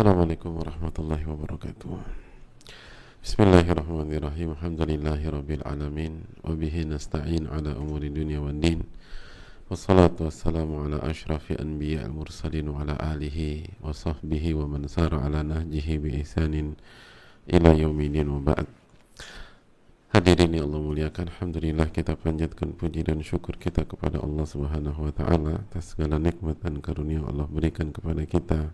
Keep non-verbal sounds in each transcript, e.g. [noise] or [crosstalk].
Assalamualaikum warahmatullahi wabarakatuh. Bismillahirrahmanirrahim. Alhamdulillahi rabbil alamin. Wabihi nasta'in ala umuri dunia wa din. Wassalatu wassalamu ala ashrafi anbiya al-mursalin Wa ala alihi wa sahbihi wa man sara ala nahjihi bi isanin Ila yauminin wa ba'd. Hadirin yang Allah muliakan Alhamdulillah kita panjatkan puji dan syukur kita kepada Allah subhanahu wa ta'ala Atas segala nikmat dan karunia Allah berikan kepada kita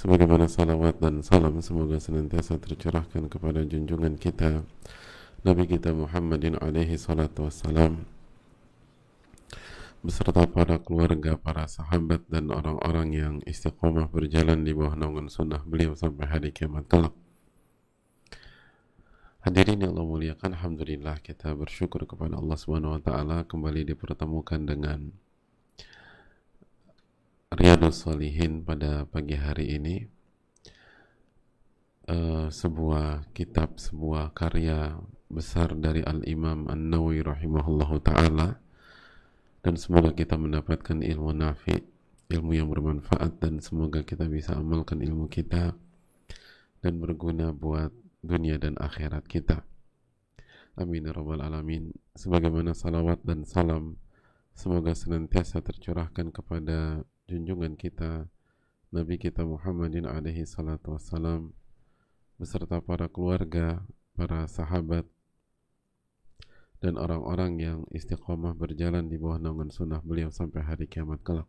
Sebagaimana salawat dan salam semoga senantiasa tercurahkan kepada junjungan kita Nabi kita Muhammadin alaihi salatu wassalam beserta para keluarga, para sahabat dan orang-orang yang istiqomah berjalan di bawah naungan sunnah beliau sampai hari kiamat kelak. Hadirin yang Allah muliakan, Alhamdulillah kita bersyukur kepada Allah Subhanahu Wa Taala kembali dipertemukan dengan Riyadus Solihin pada pagi hari ini uh, sebuah kitab, sebuah karya besar dari Al-Imam An-Nawawi rahimahullahu ta'ala. Dan semoga kita mendapatkan ilmu nafi ilmu yang bermanfaat dan semoga kita bisa amalkan ilmu kita dan berguna buat dunia dan akhirat kita. Amin ya rabbal alamin. Sebagaimana salawat dan salam semoga senantiasa tercurahkan kepada junjungan kita Nabi kita Muhammadin alaihi salatu wassalam beserta para keluarga, para sahabat dan orang-orang yang istiqomah berjalan di bawah naungan sunnah beliau sampai hari kiamat kelak.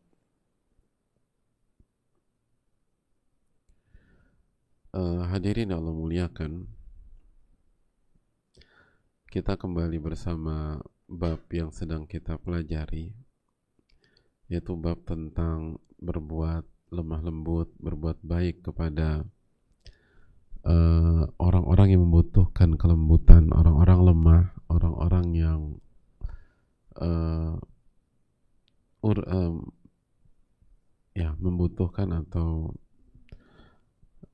Uh, hadirin Allah muliakan, kita kembali bersama bab yang sedang kita pelajari yaitu bab tentang berbuat lemah lembut, berbuat baik kepada eh, orang-orang uh, yang membutuhkan kelembutan, orang-orang lemah, orang-orang yang uh, ur, um, ya membutuhkan atau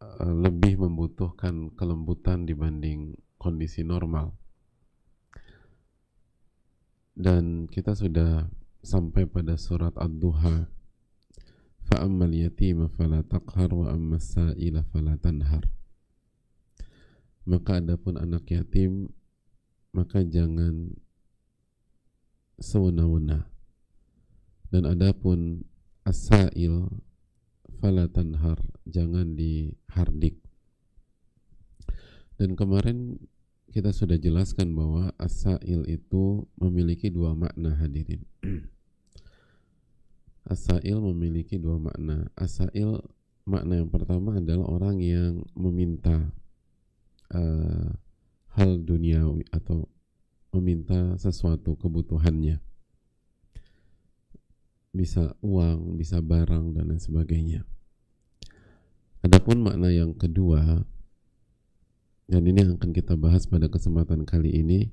uh, lebih membutuhkan kelembutan dibanding kondisi normal. Dan kita sudah sampai pada surat Ad-Duha. Fa'ammal yatima fala taqhar wa ammas sa'ila fala tanhar. Maka adapun anak yatim maka jangan sewena-wena dan adapun asail fala tanhar jangan dihardik. Dan kemarin kita sudah jelaskan bahwa asail itu memiliki dua makna hadirin [clears throat] Asail memiliki dua makna. Asail makna yang pertama adalah orang yang meminta uh, hal duniawi atau meminta sesuatu kebutuhannya. Bisa uang, bisa barang dan lain sebagainya. Adapun makna yang kedua dan ini yang akan kita bahas pada kesempatan kali ini.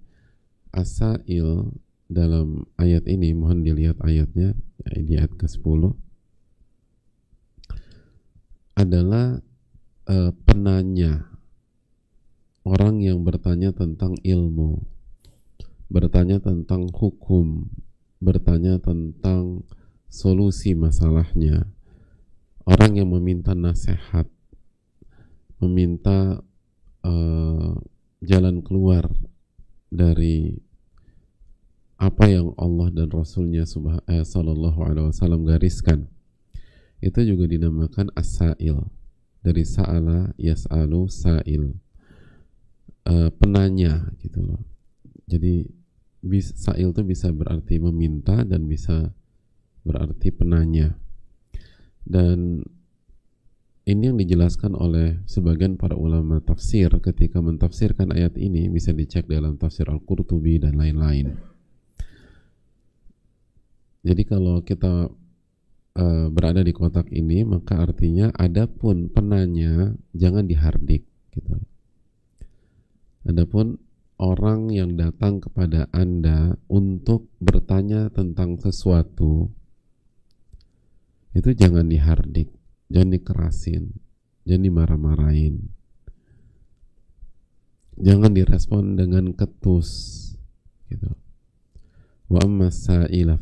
Asail dalam ayat ini mohon dilihat ayatnya di ayat ke-10 adalah uh, penanya orang yang bertanya tentang ilmu bertanya tentang hukum bertanya tentang solusi masalahnya. Orang yang meminta nasihat meminta uh, jalan keluar dari apa yang Allah dan Rasulnya eh, Sallallahu Alaihi Wasallam gariskan. Itu juga dinamakan as-sa'il. Dari sa'ala yas'alu sa'il. Uh, penanya gitu loh. Jadi bis, sa'il itu bisa berarti meminta dan bisa berarti penanya. Dan ini yang dijelaskan oleh sebagian para ulama tafsir ketika mentafsirkan ayat ini bisa dicek dalam tafsir Al-Qurtubi dan lain-lain jadi kalau kita uh, berada di kotak ini, maka artinya adapun penanya jangan dihardik gitu. Adapun orang yang datang kepada Anda untuk bertanya tentang sesuatu itu jangan dihardik, jangan dikerasin, jangan dimarah-marahin. Jangan direspon dengan ketus gitu. Wa amma sa'ila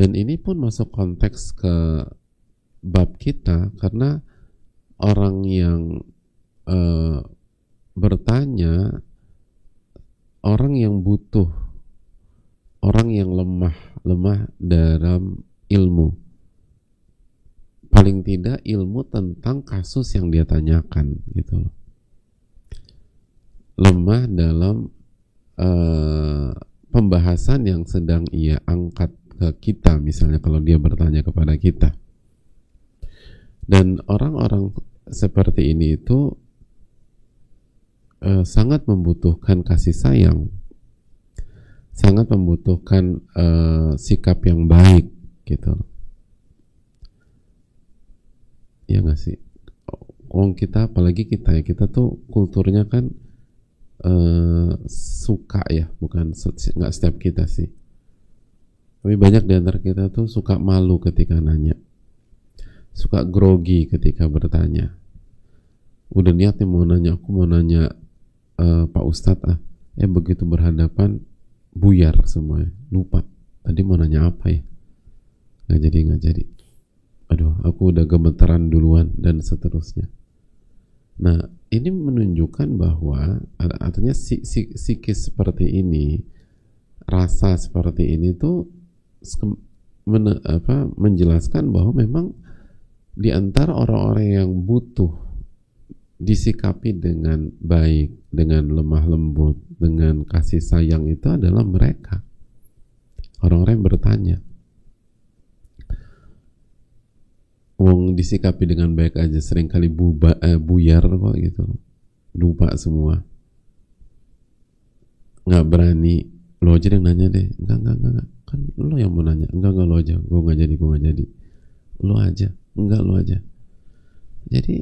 dan ini pun masuk konteks ke bab kita karena orang yang uh, bertanya orang yang butuh orang yang lemah lemah dalam ilmu. Paling tidak ilmu tentang kasus yang dia tanyakan gitu lemah dalam uh, pembahasan yang sedang ia angkat ke kita misalnya kalau dia bertanya kepada kita. Dan orang-orang seperti ini itu uh, sangat membutuhkan kasih sayang. Sangat membutuhkan uh, sikap yang baik gitu. Ya nggak sih? Wong kita apalagi kita ya kita tuh kulturnya kan uh, suka ya bukan nggak setiap kita sih. Tapi banyak di antara kita tuh suka malu ketika nanya. Suka grogi ketika bertanya. Udah niatnya mau nanya aku mau nanya uh, Pak Ustadz ah eh begitu berhadapan buyar semuanya. Lupa. Tadi mau nanya apa ya nggak jadi nggak jadi aduh aku udah gemeteran duluan dan seterusnya nah ini menunjukkan bahwa artinya psikis seperti ini rasa seperti ini tuh men, apa, menjelaskan bahwa memang di antara orang-orang yang butuh disikapi dengan baik, dengan lemah lembut, dengan kasih sayang itu adalah mereka. Orang-orang yang bertanya. Wong disikapi dengan baik aja sering kali buba, eh, buyar kok gitu. Lupa semua. Nggak berani. Lo aja yang nanya deh. Enggak, enggak, enggak. Kan lo yang mau nanya. Enggak, enggak lo aja. Gue nggak jadi, gue nggak jadi. Lo aja. Enggak, lo aja. Jadi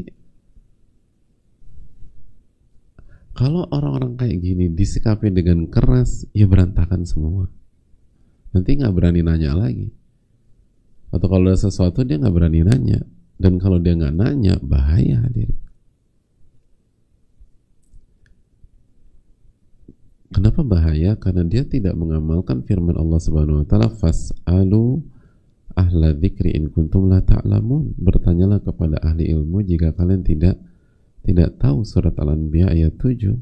kalau orang-orang kayak gini disikapi dengan keras, ya berantakan semua. Nanti nggak berani nanya lagi atau kalau ada sesuatu dia nggak berani nanya dan kalau dia nggak nanya bahaya hadir Kenapa bahaya? Karena dia tidak mengamalkan firman Allah Subhanahu wa taala fas'alu ahla dzikri in kuntum la ta'lamun. Bertanyalah kepada ahli ilmu jika kalian tidak tidak tahu surat Al-Anbiya ayat 7.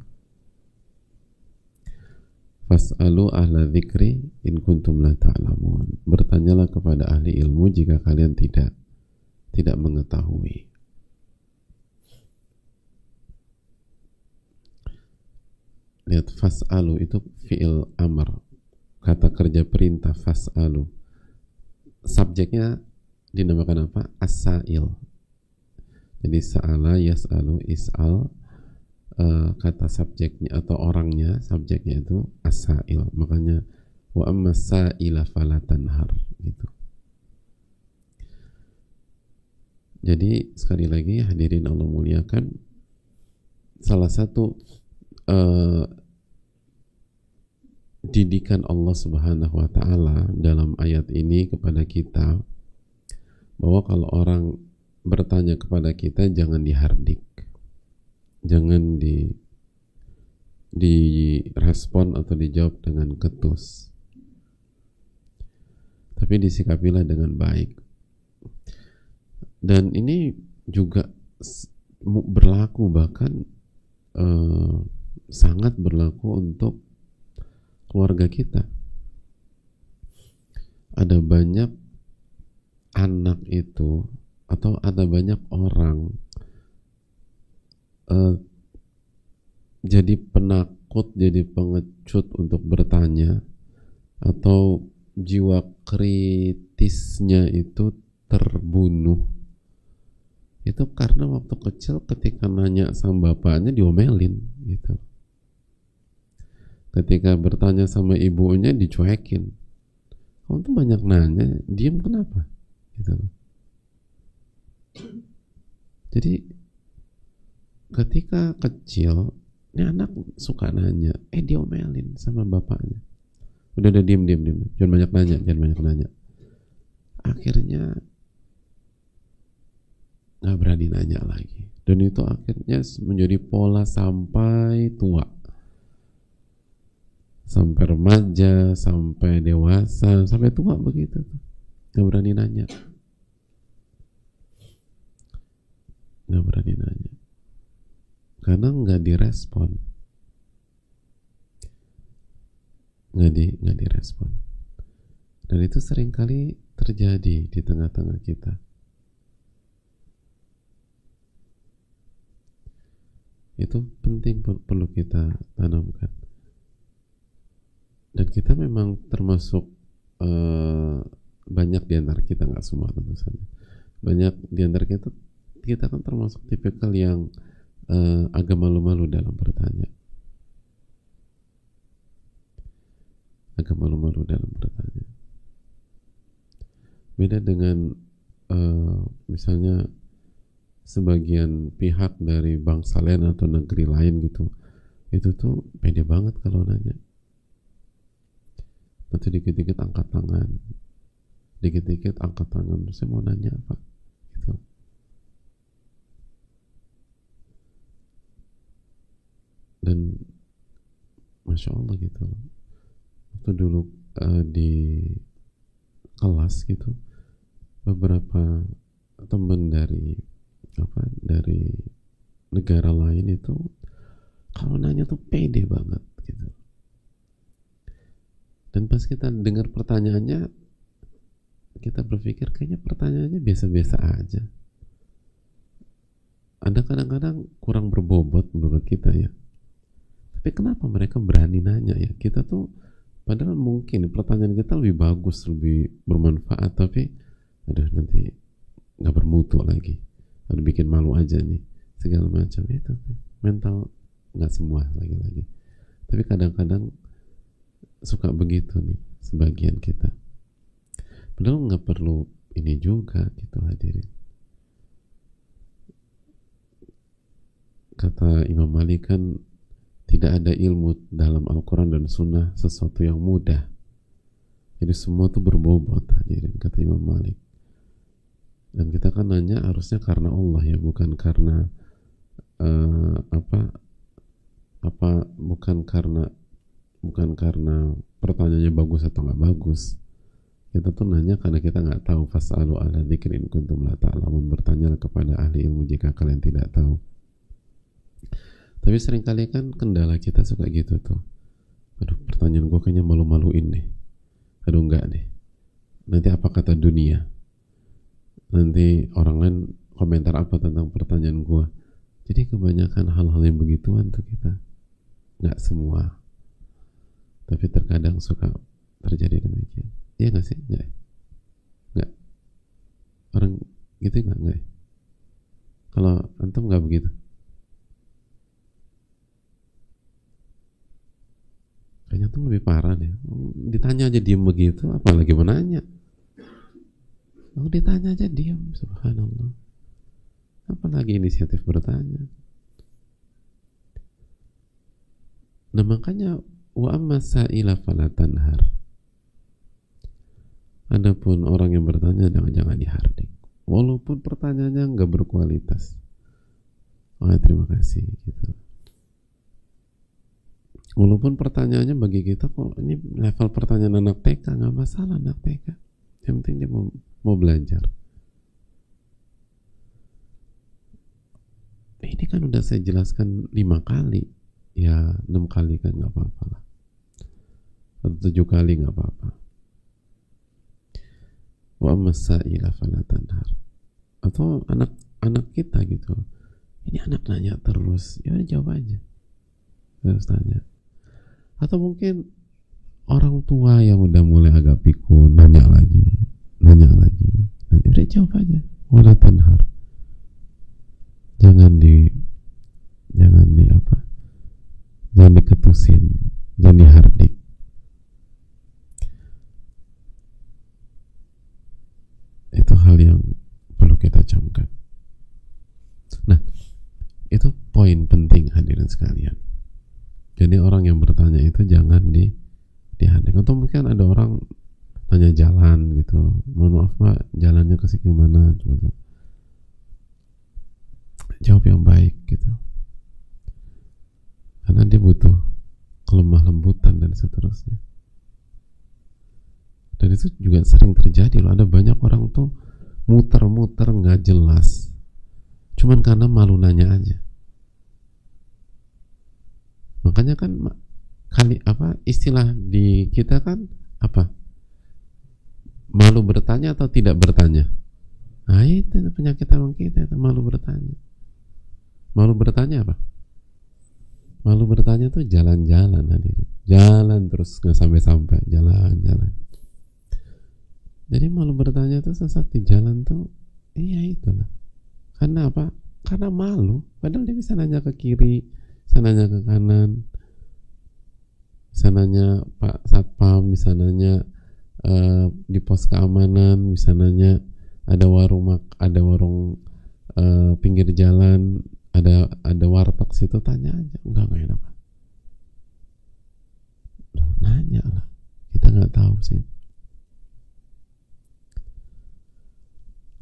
Fas'alu ahla dzikri in kuntum la ta'lamun. Bertanyalah kepada ahli ilmu jika kalian tidak tidak mengetahui. Lihat fas'alu itu fi'il amr. Kata kerja perintah fas'alu. Subjeknya dinamakan apa? As-sa'il. Jadi sa'ala yas'alu is'al uh, kata subjeknya atau orangnya subjeknya itu asail makanya wa amma sa'ila falatanhar gitu. Jadi sekali lagi hadirin Allah muliakan salah satu uh, didikan Allah Subhanahu wa taala dalam ayat ini kepada kita bahwa kalau orang bertanya kepada kita jangan dihardik jangan di direspon atau dijawab dengan ketus. Tapi disikapilah dengan baik. Dan ini juga berlaku bahkan eh, sangat berlaku untuk keluarga kita. Ada banyak anak itu atau ada banyak orang uh, jadi penakut, jadi pengecut untuk bertanya atau jiwa kritisnya itu terbunuh. Itu karena waktu kecil ketika nanya sama bapaknya diomelin gitu. Ketika bertanya sama ibunya dicuekin. Kamu tuh banyak nanya diem kenapa? Gitu jadi ketika kecil ini anak suka nanya eh diomelin sama bapaknya? Udah udah diem diem diem. Jangan banyak nanya jangan banyak nanya. Akhirnya nggak berani nanya lagi. Dan itu akhirnya menjadi pola sampai tua. Sampai remaja sampai dewasa sampai tua begitu. Nggak berani nanya. Nggak berani nanya karena nggak direspon. Nggak di nggak direspon. Dan itu sering kali terjadi di tengah-tengah kita. Itu penting perlu kita tanamkan. Dan kita memang termasuk uh, banyak di antara kita nggak semua tentu saja. Banyak di antara kita kita kan termasuk tipikal yang uh, agak malu-malu dalam bertanya. Agak malu-malu dalam bertanya. Beda dengan uh, misalnya sebagian pihak dari bangsa lain atau negeri lain gitu itu tuh pede banget kalau nanya. Nanti dikit-dikit angkat tangan. Dikit-dikit angkat tangan saya mau nanya apa gitu dan masya Allah gitu. Waktu dulu uh, di kelas gitu beberapa teman dari apa dari negara lain itu kalau nanya tuh pede banget gitu. Dan pas kita dengar pertanyaannya kita berpikir kayaknya pertanyaannya biasa-biasa aja. Ada kadang-kadang kurang berbobot menurut kita ya tapi kenapa mereka berani nanya ya? Kita tuh padahal mungkin pertanyaan kita lebih bagus lebih bermanfaat tapi aduh nanti nggak bermutu lagi. Atau bikin malu aja nih segala macam. Itu mental nggak semua lagi-lagi. Tapi kadang-kadang suka begitu nih sebagian kita. Padahal nggak perlu ini juga gitu hadirin. Kata Imam Malik kan tidak ada ilmu dalam Al-Quran dan Sunnah sesuatu yang mudah. Jadi semua tuh berbobot hadirin kata Imam Malik. Dan kita kan nanya harusnya karena Allah ya bukan karena uh, apa apa bukan karena bukan karena pertanyaannya bagus atau nggak bagus. Kita tuh nanya karena kita nggak tahu fasalu ala dzikrin kuntum la ta'lamun bertanya kepada ahli ilmu jika kalian tidak tahu tapi sering kali kan kendala kita suka gitu tuh. Aduh pertanyaan gue kayaknya malu-maluin deh aduh enggak deh nanti apa kata dunia? Nanti orang lain komentar apa tentang pertanyaan gue jadi kebanyakan hal-hal yang begituan tuh kita. Nggak semua. Tapi terkadang suka terjadi demikian. Iya nggak sih? Nggak. Nggak. Orang gitu nggak? Nggak. Kalau antum nggak begitu kayaknya tuh lebih parah deh ditanya aja diem begitu apalagi menanya Lalu ditanya aja diam, subhanallah. Apalagi inisiatif bertanya. Nah makanya wa amma sa'ila falatanhar. Adapun orang yang bertanya jangan-jangan dihardik. Walaupun pertanyaannya nggak berkualitas. Oh, terima kasih gitu. Walaupun pertanyaannya bagi kita kok ini level pertanyaan anak TK nggak masalah anak TK. Yang penting dia mau mau belajar. Ini kan udah saya jelaskan lima kali, ya enam kali kan nggak apa-apa lah, atau tujuh kali nggak apa-apa. Wa masaila falatanhar. Atau anak-anak kita gitu, ini anak nanya terus, ya jawab aja, terus tanya. Atau mungkin orang tua yang udah mulai agak pikun nanya lagi, nanya lagi dan udah jawab aja. Wala tanhar. Jangan di jangan di apa? Jangan diketusin jangan dihardik. Itu hal yang perlu kita camkan. Nah itu poin penting hadirin sekalian jadi orang yang bertanya itu jangan di dihardik atau mungkin ada orang tanya jalan gitu. Mohon maaf pak jalannya ke sini mana? Jawab yang baik gitu. Karena dia butuh kelemah lembutan dan seterusnya. Dan itu juga sering terjadi loh. Ada banyak orang tuh muter-muter nggak jelas. Cuman karena malu nanya aja makanya kan kali apa istilah di kita kan apa? Malu bertanya atau tidak bertanya? Nah itu penyakit abang kita itu malu bertanya. Malu bertanya apa? Malu bertanya tuh jalan-jalan hadirin. Jalan terus nggak sampai-sampai. Jalan-jalan. Jadi malu bertanya tuh sesat di jalan tuh iya itulah. Karena apa? Karena malu. Padahal dia bisa nanya ke kiri bisa nanya ke kanan. Bisa nanya Pak Satpam bisa nanya uh, di pos keamanan bisa nanya ada warung mak ada warung uh, pinggir jalan ada ada warteg situ tanya aja. Enggak enggak enak. Loh, nanya lah. Kita nggak tahu sih.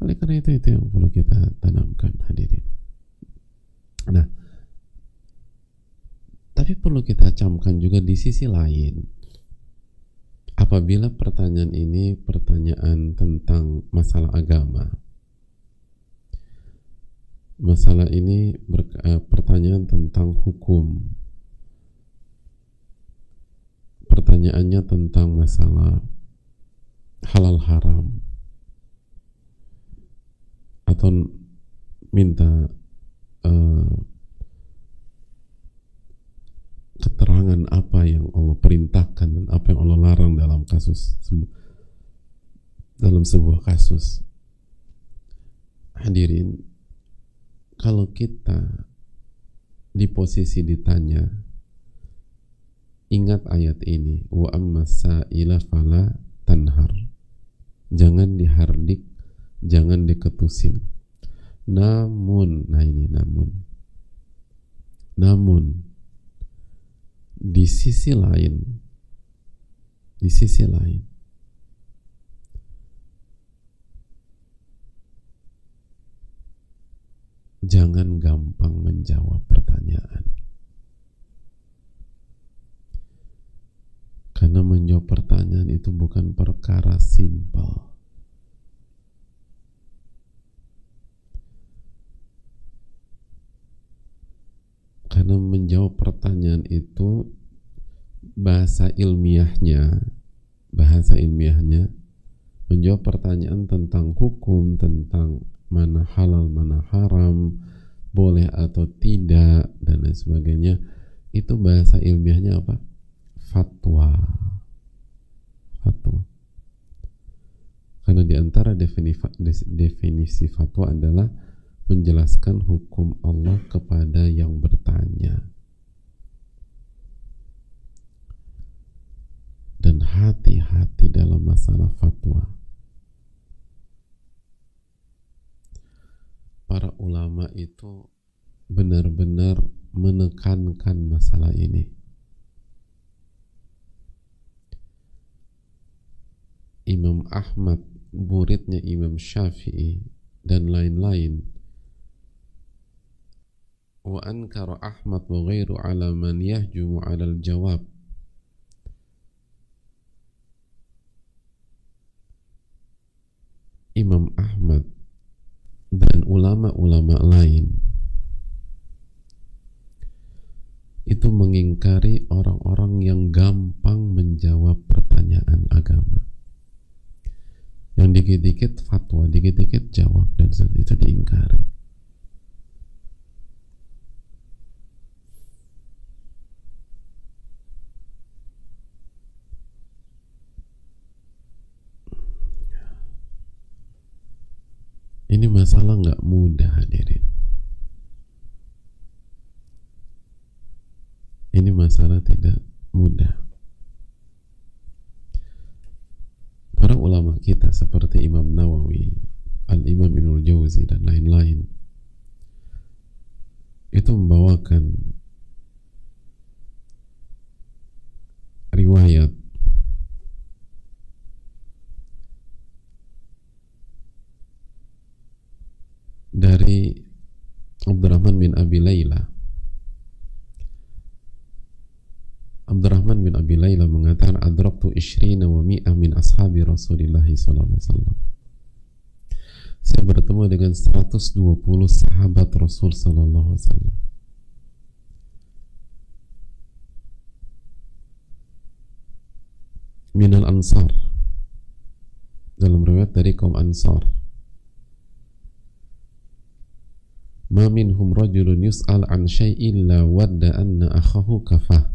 Oleh karena itu itu yang perlu kita tanamkan hadirin. Nah tapi perlu kita camkan juga di sisi lain. Apabila pertanyaan ini pertanyaan tentang masalah agama. Masalah ini ber, uh, pertanyaan tentang hukum. Pertanyaannya tentang masalah halal haram. Atau minta uh, keterangan apa yang Allah perintahkan dan apa yang Allah larang dalam kasus dalam sebuah kasus. Hadirin kalau kita di posisi ditanya ingat ayat ini wa amma sa'ila fala tanhar. Jangan dihardik jangan diketusin. Namun nah ini namun. Namun di sisi lain di sisi lain jangan gampang menjawab pertanyaan. Karena menjawab pertanyaan itu bukan perkara simpel. Karena menjawab pertanyaan itu bahasa ilmiahnya, bahasa ilmiahnya menjawab pertanyaan tentang hukum, tentang mana halal mana haram boleh atau tidak dan lain sebagainya itu bahasa ilmiahnya apa fatwa fatwa karena di antara definisi, definisi fatwa adalah menjelaskan hukum Allah kepada yang bertanya dan hati-hati dalam masalah fatwa para ulama itu benar-benar menekankan masalah ini. Imam Ahmad, muridnya Imam Syafi'i dan lain-lain. Wa ankara Ahmad wa ghairu ala man yahjumu ala al-jawab. Imam Ahmad dan ulama-ulama lain itu mengingkari orang-orang yang gampang menjawab pertanyaan agama yang dikit-dikit fatwa, dikit-dikit jawab dan itu diingkari Ini masalah nggak mudah hadirin. Ini masalah tidak mudah. Para ulama kita seperti Imam Nawawi, Al-Imam Ibnul Jauzi dan lain-lain itu membawakan riwayat dari Abdurrahman bin Abi Layla Abdurrahman bin Abi Layla mengatakan adraktu ishrina wa mi'ah min ashabi Rasulullah sallallahu alaihi wasallam saya bertemu dengan 120 sahabat Rasul Sallallahu Alaihi Wasallam. Minal Ansar dalam riwayat dari kaum Ansar. Ma minhum rajulun yus'al an syai'in la wadda anna akhahu kafah.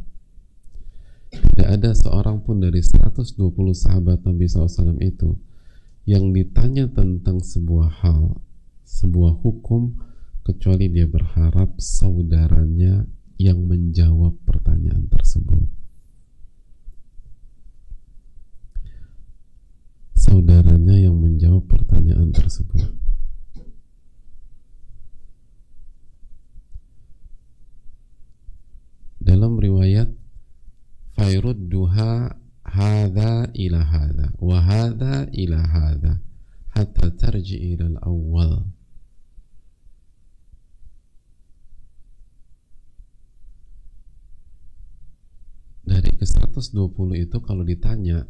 Tidak ada seorang pun dari 120 sahabat Nabi SAW itu yang ditanya tentang sebuah hal, sebuah hukum, kecuali dia berharap saudaranya yang menjawab pertanyaan tersebut. Saudaranya yang menjawab pertanyaan tersebut. Dalam riwayat Fairudduha hadha ila hadha wa hadha ila hadha hatta tarji ila al-awwal dari ke 120 itu kalau ditanya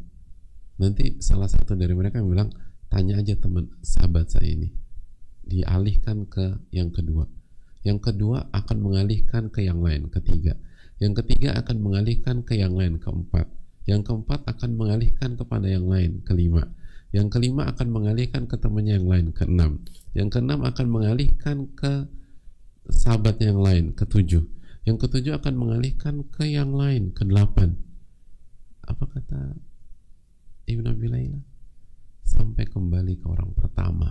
nanti salah satu dari mereka bilang tanya aja teman sahabat saya ini. Dialihkan ke yang kedua. Yang kedua akan mengalihkan ke yang lain ketiga. Yang ketiga akan mengalihkan ke yang lain keempat yang keempat akan mengalihkan kepada yang lain kelima. Yang kelima akan mengalihkan ke temannya yang lain keenam. Yang keenam akan mengalihkan ke sahabatnya yang lain ketujuh. Yang ketujuh akan mengalihkan ke yang lain ke delapan apa kata Ibn Abi Layla? Sampai kembali ke orang pertama.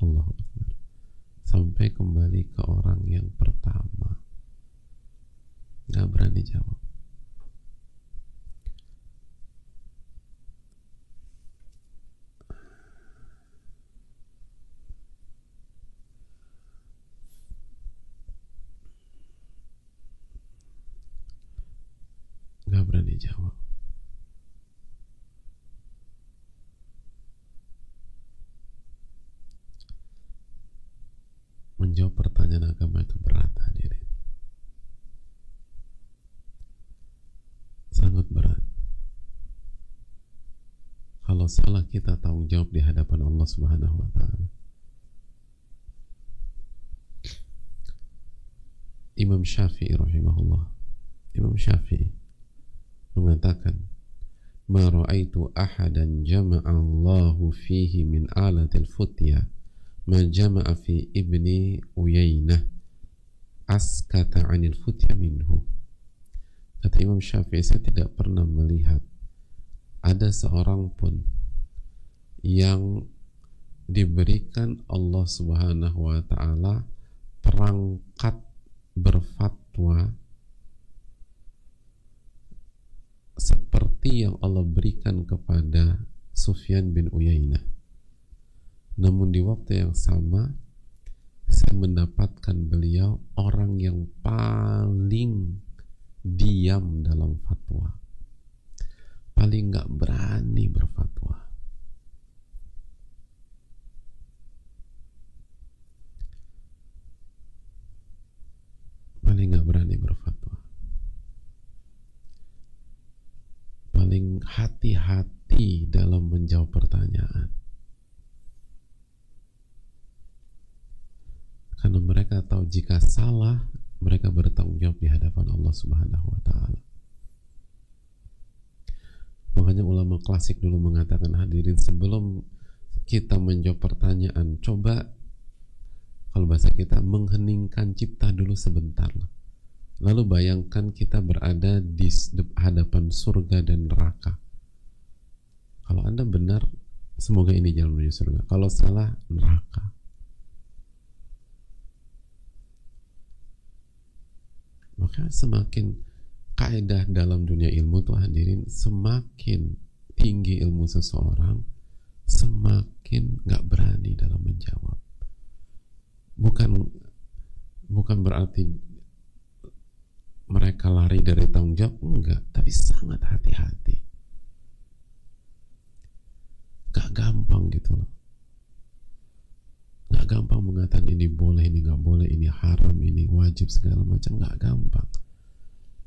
Allah sampai kembali ke orang yang pertama. Nggak berani jawab nggak berani jawab. Menjawab pertanyaan agama itu berat hadirin. Sangat berat. Kalau salah kita tanggung jawab di hadapan Allah Subhanahu wa taala. Imam Syafi'i rahimahullah. Imam Syafi'i mengatakan ma ra'aitu ahadan jama'a Allahu fihi min alatil futya ma jama'a fi ibni Uyainah askata 'anil futya minhu. Kata Imam Syafi'i saya tidak pernah melihat ada seorang pun yang diberikan Allah Subhanahu wa taala perangkat berfatwa seperti yang Allah berikan kepada Sufyan bin Uyainah. Namun di waktu yang sama saya mendapatkan beliau orang yang paling diam dalam fatwa. Paling nggak berani berfatwa. Paling nggak berani berfatwa. Paling hati-hati dalam menjawab pertanyaan. Karena mereka tahu jika salah, mereka bertanggung jawab di hadapan Allah Subhanahu wa taala. Makanya ulama klasik dulu mengatakan hadirin sebelum kita menjawab pertanyaan, coba kalau bahasa kita mengheningkan cipta dulu sebentar lah Lalu bayangkan kita berada di hadapan surga dan neraka. Kalau Anda benar, semoga ini jalan menuju surga. Kalau salah, neraka. Maka semakin kaidah dalam dunia ilmu tuh hadirin, semakin tinggi ilmu seseorang, semakin nggak berani dalam menjawab. Bukan bukan berarti mereka lari dari tanggung jawab? Enggak tapi sangat hati-hati. Gak gampang gitu loh. Gak gampang mengatakan ini boleh ini nggak boleh ini haram ini wajib segala macam. Gak gampang.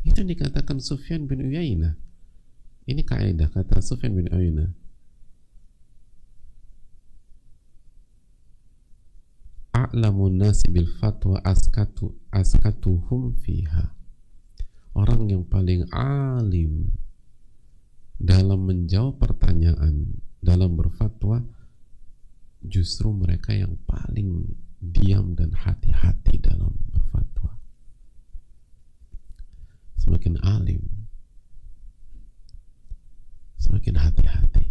Itu yang dikatakan Sufyan bin Uyainah. Ini kaidah kata Sufyan bin Uyainah. A'lamun nasi bil fatwa askatu askatuhum fiha orang yang paling alim dalam menjawab pertanyaan dalam berfatwa justru mereka yang paling diam dan hati-hati dalam berfatwa. Semakin alim semakin hati-hati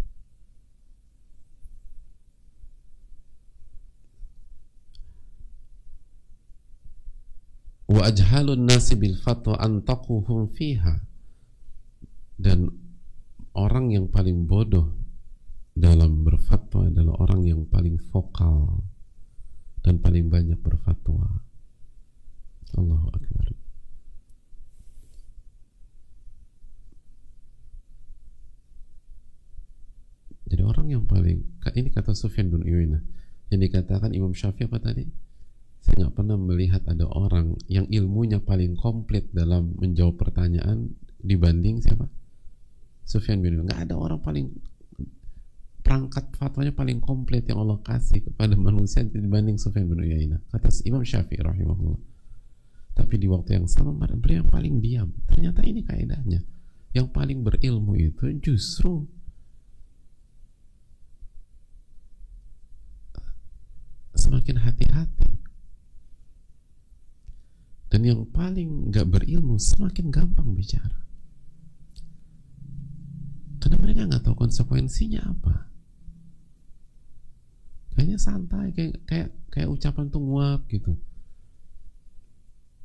wa ajhalun nasi bil fatwa antaquhum fiha. Dan orang yang paling bodoh dalam berfatwa adalah orang yang paling vokal dan paling banyak berfatwa. Allahu Akbar. Jadi orang yang paling ini kata Sufyan bin Uyainah yang dikatakan Imam Syafi'i apa tadi saya nggak pernah melihat ada orang yang ilmunya paling komplit dalam menjawab pertanyaan dibanding siapa? Sufyan bin nggak ada orang paling perangkat fatwanya paling komplit yang Allah kasih kepada manusia dibanding Sufyan bin Uyainah kata Imam Syafi'i rahimahullah. Tapi di waktu yang sama beliau yang paling diam. Ternyata ini kaidahnya. Yang paling berilmu itu justru semakin hati-hati dan yang paling gak berilmu semakin gampang bicara. Karena mereka nggak tahu konsekuensinya apa. Kayaknya santai kayak kayak kayak ucapan tuh nguap gitu.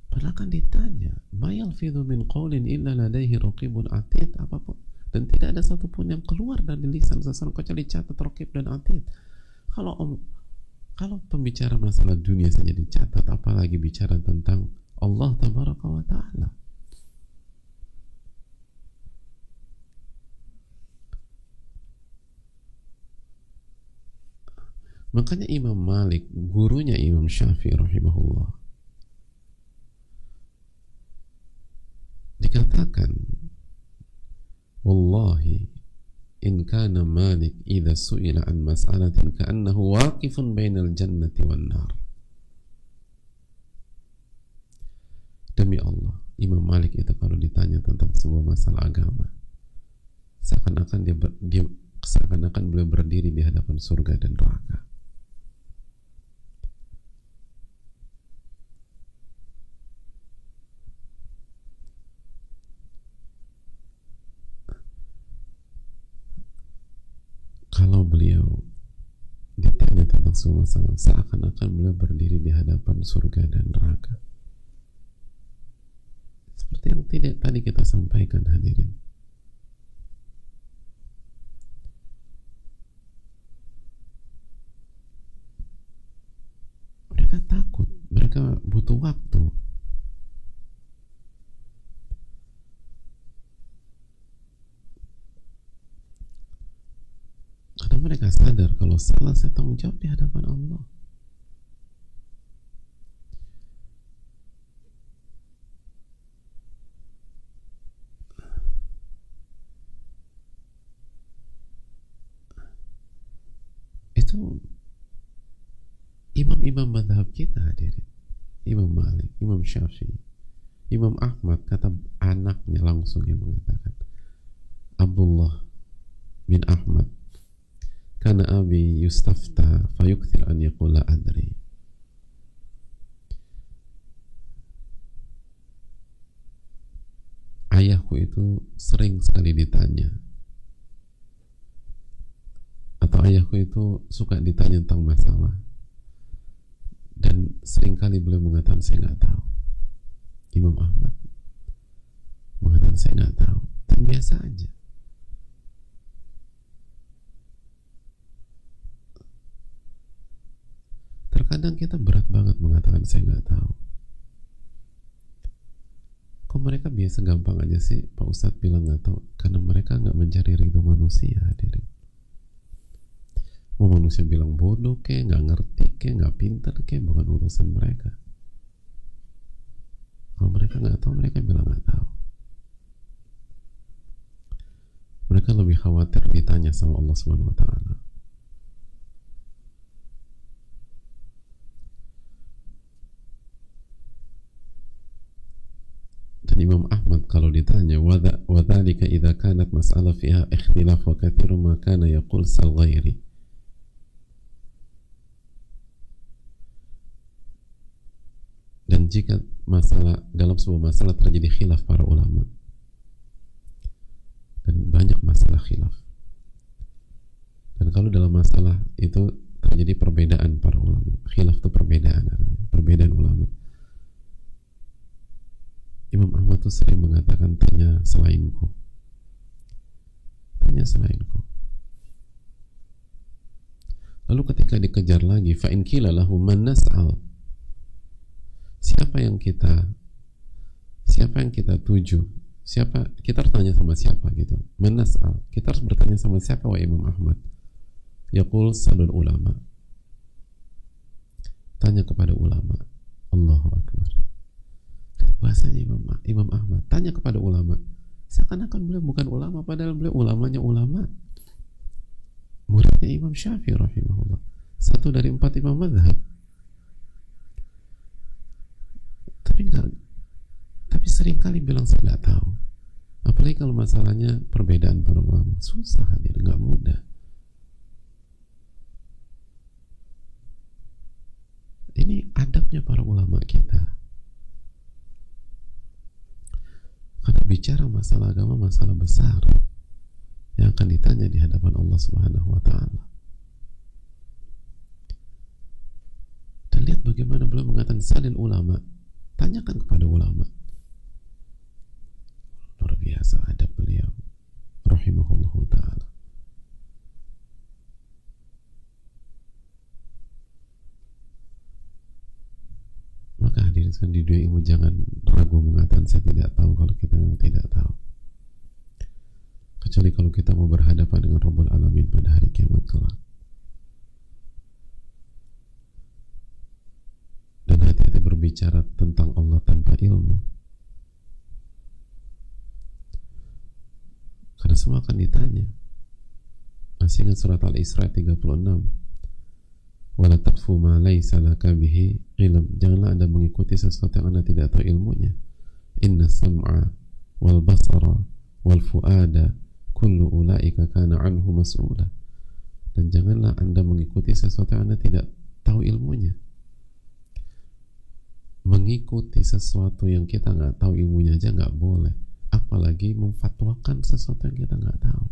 Padahal kan ditanya mayal fidu min qawlin illa ladaihi raqibun atid? Apa pun. Dan tidak ada satupun yang keluar dari lisan seseorang kecuali catat raqib dan atid. Kalau om kalau pembicara masalah dunia saja dicatat apalagi bicara tentang Allah tabaraka wa ta'ala. Makanya Imam Malik gurunya Imam Syafi'i rahimahullah dikatakan wallahi in kana Malik idza su'ila an mas'alatin ka'annahu waqifun bainal jannati wan nar Demi Allah, Imam Malik itu kalau ditanya tentang sebuah masalah agama, seakan-akan dia, dia seakan-akan beliau berdiri di hadapan surga dan neraka. Kalau beliau ditanya tentang sebuah masalah, seakan-akan beliau berdiri di hadapan surga dan neraka seperti yang tidak tadi kita sampaikan hadirin. Mereka takut mereka butuh waktu. Karena mereka sadar kalau salah saya tanggung jawab di hadapan Allah itu imam-imam madhab kita hadirin Imam Malik, Imam Syafi'i. Imam Ahmad kata anaknya langsung yang mengatakan Abdullah bin Ahmad karena abi yustafta fayukthir an yaqula adri. Ayahku itu sering sekali ditanya atau ayahku itu suka ditanya tentang masalah dan sering kali beliau mengatakan saya nggak tahu Imam Ahmad. Mengatakan saya nggak tahu. Dan biasa aja. Terkadang kita berat banget mengatakan saya nggak tahu. Kok mereka biasa gampang aja sih Pak Ustadz bilang nggak tahu? Karena mereka nggak mencari ridho manusia hadirin. Mau manusia bilang bodoh ke nggak ngerti ke nggak pintar ke bukan urusan mereka kalau mereka nggak tahu mereka bilang nggak tahu. Mereka lebih khawatir ditanya sama Allah Subhanahu wa taala. Dan Imam Ahmad kalau ditanya wadalika idha kanat masalah fiha ikhtilaf wa kathiru مَا كَانَ yaqul سَلْغَيْرِ dan jika masalah dalam sebuah masalah terjadi khilaf para ulama. Dan banyak masalah khilaf. Dan kalau dalam masalah itu terjadi perbedaan para ulama. Khilaf itu perbedaan perbedaan ulama. Imam Ahmad itu sering mengatakan tanya selainku. Tanya selainku. Lalu ketika dikejar lagi fa'in kila lahu man siapa yang kita siapa yang kita tuju? Siapa kita harus tanya sama siapa gitu. Man nas'al kita harus bertanya sama siapa wa Imam Ahmad? Yaqul salul ulama. Tanya kepada ulama. Allahu Akbar. Bahasanya Imam Imam Ahmad tanya kepada ulama. Seakan-akan beliau bukan ulama padahal beliau ulamanya ulama. Muridnya Imam Syafi'i rahimahullah. Satu dari empat imam madhab tapi enggak. Tapi sering kali bilang saya nggak tahu. Apalagi kalau masalahnya perbedaan para ulama susah hadir nggak mudah. Ini adabnya para ulama kita. Karena bicara masalah agama masalah besar yang akan ditanya di hadapan Allah Subhanahu wa taala. Dan lihat bagaimana beliau mengatakan salil ulama. Tanyakan kepada ulama. Luar biasa adab beliau rahimahullah taala. maka hadirin sekalian di dunia ilmu jangan ragu mengatakan saya tidak tahu kalau kita memang tidak tahu kecuali kalau kita mau berhadapan dengan Rabbul Alamin pada hari kiamat kelak dan hati-hati berbicara tentang Allah tanpa ilmu. Karena semua akan ditanya. Masih ingat surat Al-Isra 36 wala taqfu ma laysa laka bihi ilm. Janganlah anda mengikuti sesuatu yang anda tidak tahu ilmunya. Inna sam'a wal basara wal fuada kullu ulaika kana anhu mas'ula. Dan janganlah anda mengikuti sesuatu yang anda tidak tahu ilmunya mengikuti sesuatu yang kita nggak tahu ilmunya aja nggak boleh. Apalagi memfatwakan sesuatu yang kita nggak tahu.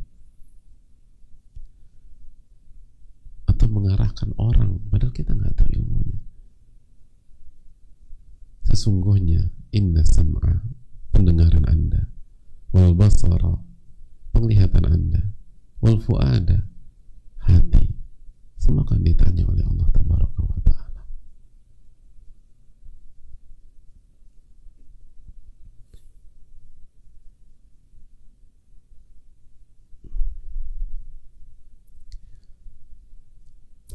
Atau mengarahkan orang padahal kita nggak tahu ilmunya. Sesungguhnya inna sam'a pendengaran anda. Wal basara penglihatan anda. Wal fuada hati. Semua ditanya oleh Allah ta'ala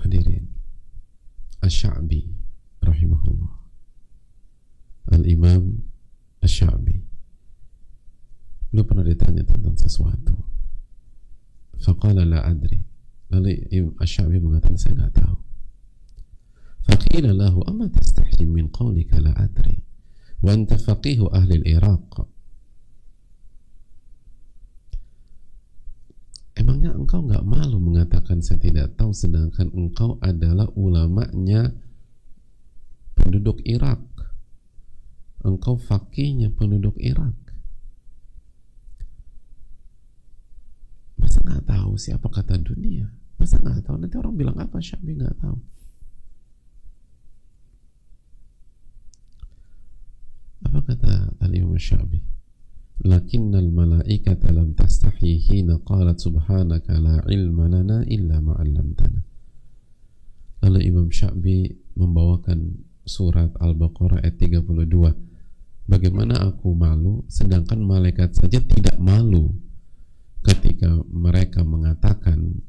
hadirin Asy'abi rahimahullah Al-Imam Asy'abi beliau pernah ditanya tentang sesuatu faqala la adri lalu Asy'abi mengatakan saya nggak tahu faqila lahu amma tastahi min qawlika la adri wa anta faqihu ahli al-Iraq Emangnya engkau nggak malu mengatakan saya tidak tahu sedangkan engkau adalah ulamanya penduduk Irak. Engkau fakihnya penduduk Irak. Masa nggak tahu siapa kata dunia? Masa nggak tahu? Nanti orang bilang apa? Syabi nggak tahu. Apa kata Al-Imam Syabi? lakinnal malaikata lam tastahi hina qalat subhanaka la ilma lana illa ma'allamtana lalu Imam Syafi'i membawakan surat Al-Baqarah ayat 32 bagaimana aku malu sedangkan malaikat saja tidak malu ketika mereka mengatakan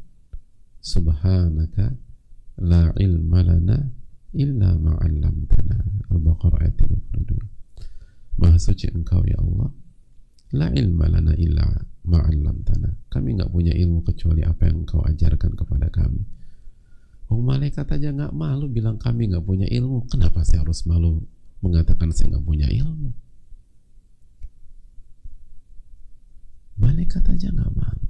subhanaka la ilma lana illa ma'allamtana Al-Baqarah ayat 32 Maha suci engkau ya Allah. La ilma lana illa ma'allamtana. Kami nggak punya ilmu kecuali apa yang engkau ajarkan kepada kami. Oh malaikat aja nggak malu bilang kami nggak punya ilmu. Kenapa saya harus malu mengatakan saya nggak punya ilmu? malaikat aja nggak malu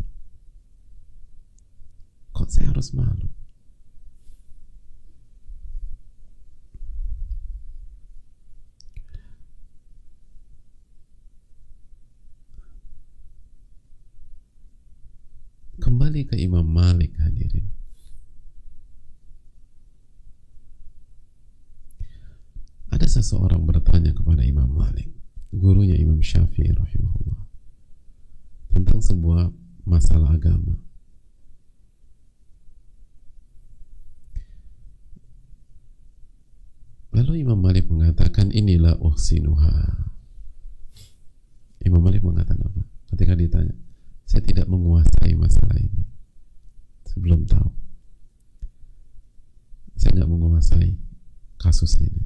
kok saya harus malu kembali ke Imam Malik hadirin ada seseorang bertanya kepada Imam Malik gurunya Imam Syafi'i rahimahullah tentang sebuah masalah agama Lalu Imam Malik mengatakan inilah uhsinuha. Imam Malik mengatakan apa? Ketika ditanya, saya tidak menguasai masalah ini. Sebelum tahu. Saya nggak menguasai kasus ini.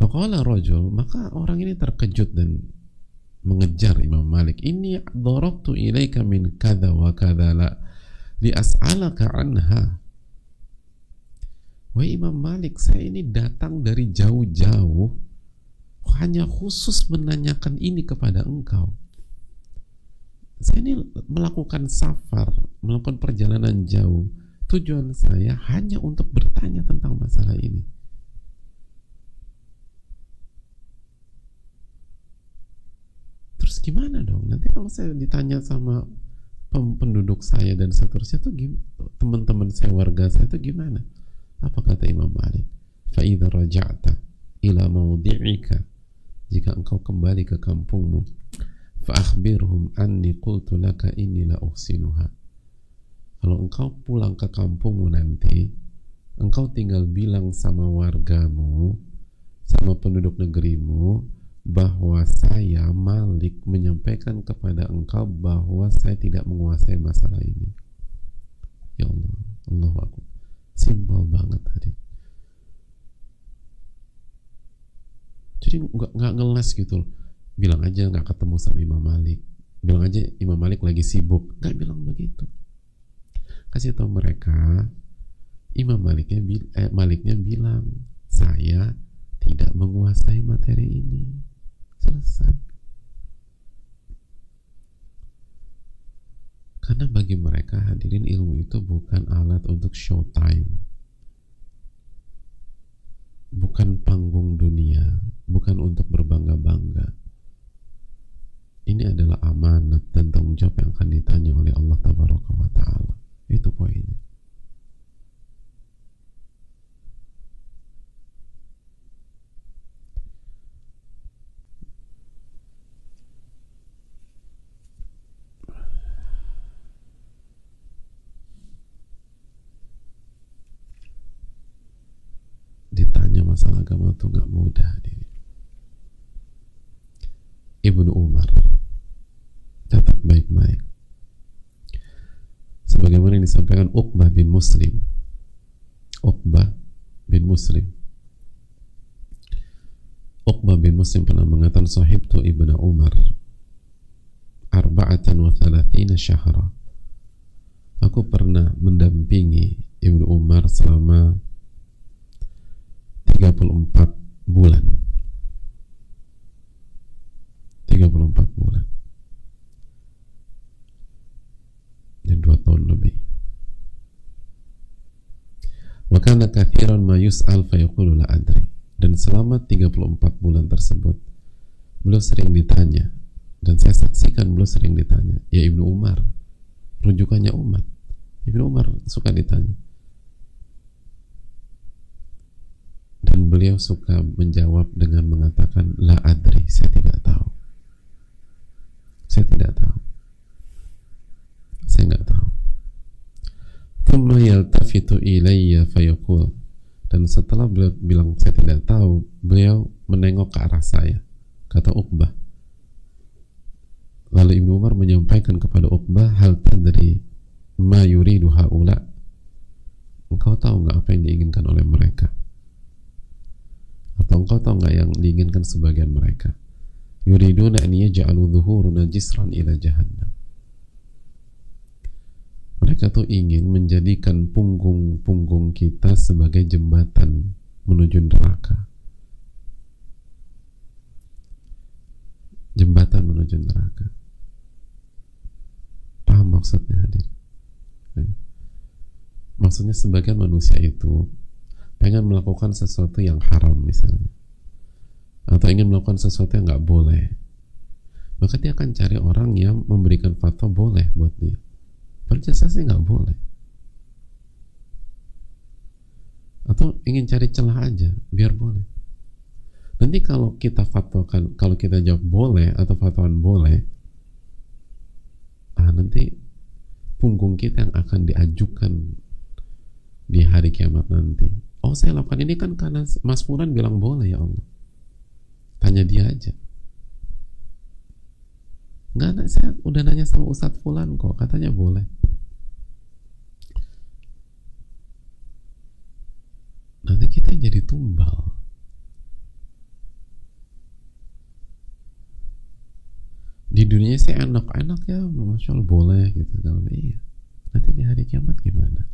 Faqala rajul, maka orang ini terkejut dan mengejar Imam Malik. Ini darabtu ilaika min kada wa kada la li as'alaka anha. Wahai Imam Malik, saya ini datang dari jauh-jauh hanya khusus menanyakan ini kepada engkau. Saya ini melakukan safar, melakukan perjalanan jauh. Tujuan saya hanya untuk bertanya tentang masalah ini. Terus gimana dong? Nanti kalau saya ditanya sama penduduk saya dan seterusnya tuh teman-teman saya warga saya tuh gimana? Apa kata Imam Malik? Fa'idha raja'ta ila mawdi'ika jika engkau kembali ke kampungmu fa'akhbirhum anni qultu laka inni la uhsinuha. Kalau engkau pulang ke kampungmu nanti engkau tinggal bilang sama wargamu sama penduduk negerimu bahwa saya Malik menyampaikan kepada engkau bahwa saya tidak menguasai masalah ini. Ya Allah Allah aku simpel banget tadi jadi nggak nggak ngeles gitu bilang aja nggak ketemu sama Imam Malik. Bilang aja Imam Malik lagi sibuk. Nggak bilang begitu. Kasih tahu mereka Imam Maliknya eh, Maliknya bilang saya tidak menguasai materi ini. Selesai. Karena bagi mereka hadirin ilmu itu bukan alat untuk showtime. Bukan panggung dunia, bukan untuk berbangga-bangga. Ini adalah amanat dan tanggung jawab yang akan ditanya oleh Allah Tabaraka wa Ta'ala. Itu poinnya. ditanya masalah agama itu nggak mudah ini. Ibnu Umar. Catat baik-baik. Sebagaimana yang disampaikan Uqbah bin Muslim. Uqbah bin Muslim. Uqbah bin Muslim pernah mengatakan sahibtu Ibnu Umar arba'atan wa thalathina syahra. Aku pernah mendampingi Ibnu Umar selama 34 bulan 34 bulan. Dan 2 tahun lebih. Wakana kathiran ma yus'al fayaqulu la adri. Dan selama 34 bulan tersebut beliau sering ditanya dan saya saksikan beliau sering ditanya ya Ibnu Umar rujukannya umat? Ibnu Umar suka ditanya. Dan beliau suka menjawab dengan mengatakan la adri saya tidak tahu saya tidak tahu. Saya nggak tahu. Thumma yaltafitu ilayya fayaqul. Dan setelah beliau bilang saya tidak tahu beliau menengok ke arah saya. Kata Uqbah. Lalu Ibnu Umar menyampaikan kepada Uqbah hal tadri ma yuridu haula? Engkau tahu nggak apa yang diinginkan oleh mereka? Atau engkau tahu nggak yang diinginkan sebagian mereka yuriduna an yaj'alu dhuhuruna jisran ila jahannam mereka tuh ingin menjadikan punggung-punggung kita sebagai jembatan menuju neraka. Jembatan menuju neraka. Paham maksudnya hadir maksudnya sebagian manusia itu pengen melakukan sesuatu yang haram misalnya atau ingin melakukan sesuatu yang nggak boleh. Maka dia akan cari orang yang memberikan fatwa boleh buat dia. Padahal sih nggak boleh. Atau ingin cari celah aja biar boleh. Nanti kalau kita fatwakan kalau kita jawab boleh atau fatwan boleh ah nanti punggung kita yang akan diajukan di hari kiamat nanti. Oh saya lakukan ini kan karena Mas Fulan bilang boleh ya Allah tanya dia aja. Nggak saya udah nanya sama Ustadz Fulan kok. Katanya boleh. Nanti kita jadi tumbal. Di dunia sih enak-enak ya masya Allah boleh gitu kalau iya. Nanti di hari kiamat gimana?